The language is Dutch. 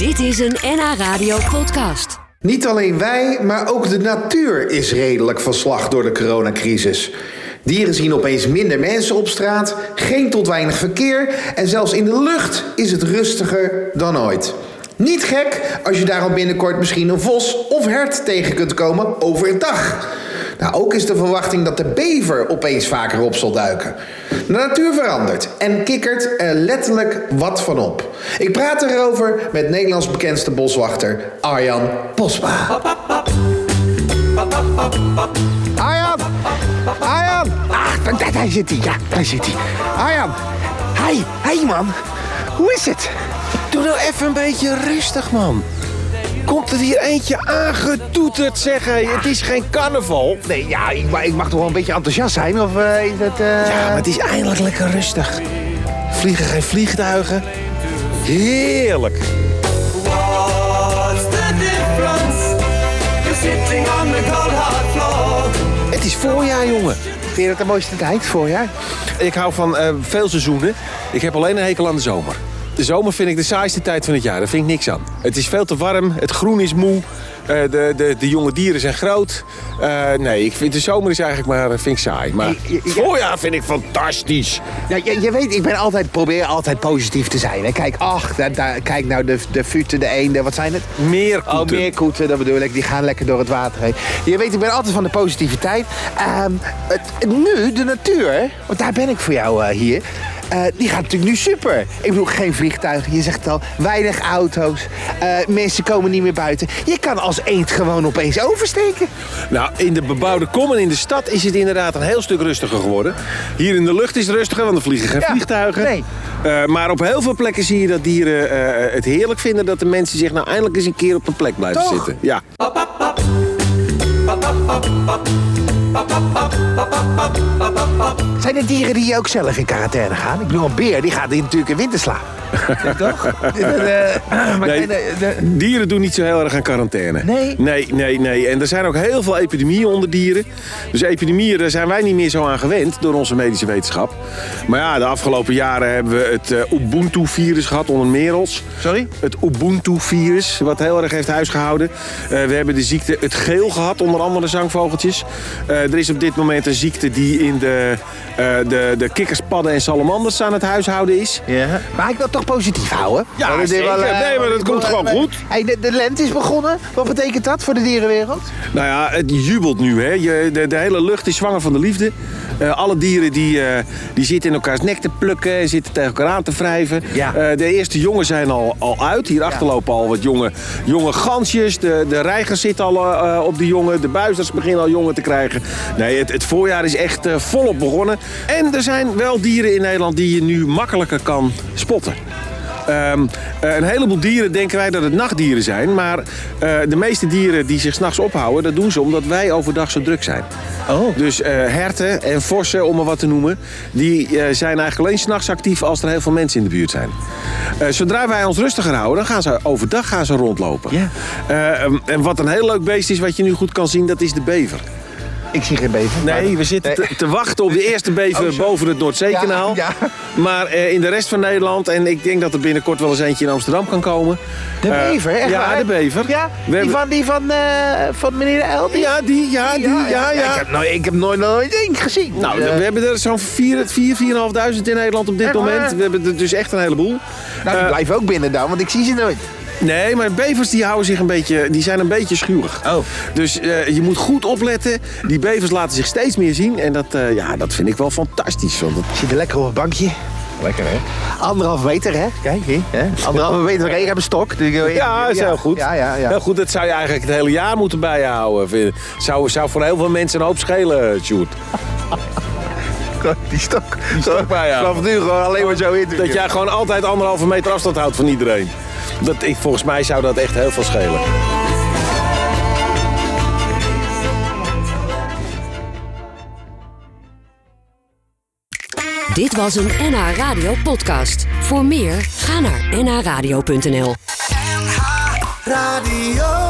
Dit is een NH Radio podcast. Niet alleen wij, maar ook de natuur is redelijk van slag door de coronacrisis. Dieren zien opeens minder mensen op straat, geen tot weinig verkeer en zelfs in de lucht is het rustiger dan ooit. Niet gek als je daarom binnenkort misschien een vos of hert tegen kunt komen overdag. Nou, ook is de verwachting dat de bever opeens vaker op zal duiken. De natuur verandert en kikkert er letterlijk wat van op. Ik praat erover met Nederlands bekendste boswachter Arjan Posma. Arjan! Arjan! Ah, daar, daar zit hij. Ja, daar zit hij. Arjan! Hi, hey man. Hoe is het? Doe nou even een beetje rustig, man. Komt er hier eentje aangetoeterd, zeg hé. Het is geen carnaval. Nee, ja, ik, ma- ik mag toch wel een beetje enthousiast zijn? Of eh, is dat... eh, Ja, maar het is eindelijk lekker rustig. Vliegen geen vliegtuigen. Heerlijk. What's the difference? You're sitting on the cold hard floor. Het is voorjaar, jongen. Vind je dat de mooiste tijd, voorjaar? Ik hou van eh, veel seizoenen. Ik heb alleen een hekel aan de zomer. De zomer vind ik de saaiste tijd van het jaar. Daar vind ik niks aan. Het is veel te warm. Het groen is moe. eh, de, de, de jonge dieren zijn groot. Eh, nee, ik vind de zomer is eigenlijk maar vind ik saai. Maar Je- voorjaar vind ik fantastisch. Ja, je, je weet, ik ben altijd, probeer altijd positief te zijn. Hè. Kijk, ach, daar, daar, kijk nou de, de futen, de eenden, wat zijn het? Meer Oh, meerkoeten, dat bedoel ik. Die gaan lekker door het water heen. Je weet, ik ben altijd van de positiviteit. Ehm, het, nu, de natuur, want daar ben ik voor jou eh, hier. Eh, die gaat natuurlijk nu super. Ik bedoel, geen vliegtuigen, je zegt het al, weinig auto's. eh, mensen komen niet meer buiten. Je kan als eend gewoon opeens oversteken. Nou, in de bebouwde kom en in de stad is het inderdaad een heel stuk rustiger geworden. Hier in de lucht is het rustiger, want er vliegen geen Ja, vliegtuigen. nee. Eh, maar op heel veel plekken zie je dat dieren het heerlijk vinden dat de mensen zich nou eindelijk eens een keer op een plek blijven Toch? zitten. Ja. Zijn er dieren die ook zelf in quarantaine gaan? Ik bedoel, een beer die gaat natuurlijk in winterslaap. Ja, toch? Nee, dieren doen niet zo heel erg aan quarantaine. Nee? Nee, nee, nee. En er zijn ook heel veel epidemieën onder dieren. Dus epidemieën, daar zijn wij niet meer zo aan gewend door onze medische wetenschap. Maar ja, de afgelopen jaren hebben we het eh, Ubuntu-virus gehad onder merels. Sorry? Het Ubuntu-virus, wat heel erg heeft huisgehouden. Eh, we hebben de ziekte het geel gehad, onder andere zangvogeltjes. Eh, er is op dit moment een ziekte die in de, de, de kikkers, padden en salamanders aan het huishouden is. Ja. Maar ik wil het toch positief houden. Ja, zeker. eh, Nee, maar dat komt gewoon eh, goed. Hey, de, de lente is begonnen. Wat betekent dat voor de dierenwereld? Nou ja, het jubelt nu. Hè. Je, de, de hele lucht is zwanger van de liefde. Eh, alle dieren die, eh, die zitten in elkaars nek te plukken en zitten tegen elkaar aan te wrijven. Ja. Eh, de eerste jongen zijn al, al uit. Hierachter lopen al wat jonge, jonge gansjes. De, de reigers zitten al eh, op de jongen. De buizers beginnen al jongen te krijgen. Nee, het, het voorjaar is echt eh, volop begonnen. En er zijn wel dieren in Nederland die je nu makkelijker kan spotten. Ehm, eh, een heleboel dieren denken wij dat het nachtdieren zijn. Maar eh, de meeste dieren die zich s'nachts ophouden, dat doen ze omdat wij overdag zo druk zijn. Oh. Dus eh, herten en vossen, om maar wat te noemen, die zijn eigenlijk alleen s'nachts actief als er heel veel mensen in de buurt zijn. Zodra wij ons rustiger houden, dan gaan ze overdag gaan ze rondlopen. Ja. Eh, en wat een heel leuk beest is, wat je nu goed kan zien, dat is de bever. Ik zie geen bever. Nee, we zitten te, te wachten op de eerste bever Oh, boven het Noordzeekanaal. Ja, Maar eh, in de rest van Nederland, en ik denk dat er binnenkort wel eens eentje in Amsterdam kan komen. De Eh, bever, echt Ja, waar? de bever. Ja, die hebben- van, die van, eh, van meneer El? die- Ja, die, ja, die, ja, ja. Ik heb nooit, ik heb nooit, nooit één gezien. Nou, we hebben er zo'n 4, 4, 4.500 in Nederland op dit Echt moment. waar? We hebben er dus echt een heleboel. nou, die blijven ook binnen dan, want ik zie ze nooit. Nee, maar bevers die houden zich een beetje, die zijn een beetje schuwig. Oh. Dus eh, je moet goed opletten. Die bevers laten zich steeds meer zien. En dat, eh, ja, dat vind ik wel fantastisch. Want dat- zit er lekker op een bankje. Lekker, hè? Anderhalve meter, hè? Kijk, hier. Hè? Anderhalve meter. Kijk, ik heb een stok. Dus ik- Ja, is heel goed. Ja, ja, ja. Heel goed, dat zou je eigenlijk het hele jaar moeten bijhouden. Zou, zou voor heel veel mensen een hoop schelen, Sjoerd. Die stok. Die stok bij jou. Vanaf nu gewoon alleen maar zo in. Dat jij gewoon altijd anderhalve meter afstand houdt van iedereen. Dat, ik, volgens mij zou dat echt heel veel schelen. Dit was een NH Radio podcast. Voor meer, ga naar nhradio.nl. Radio.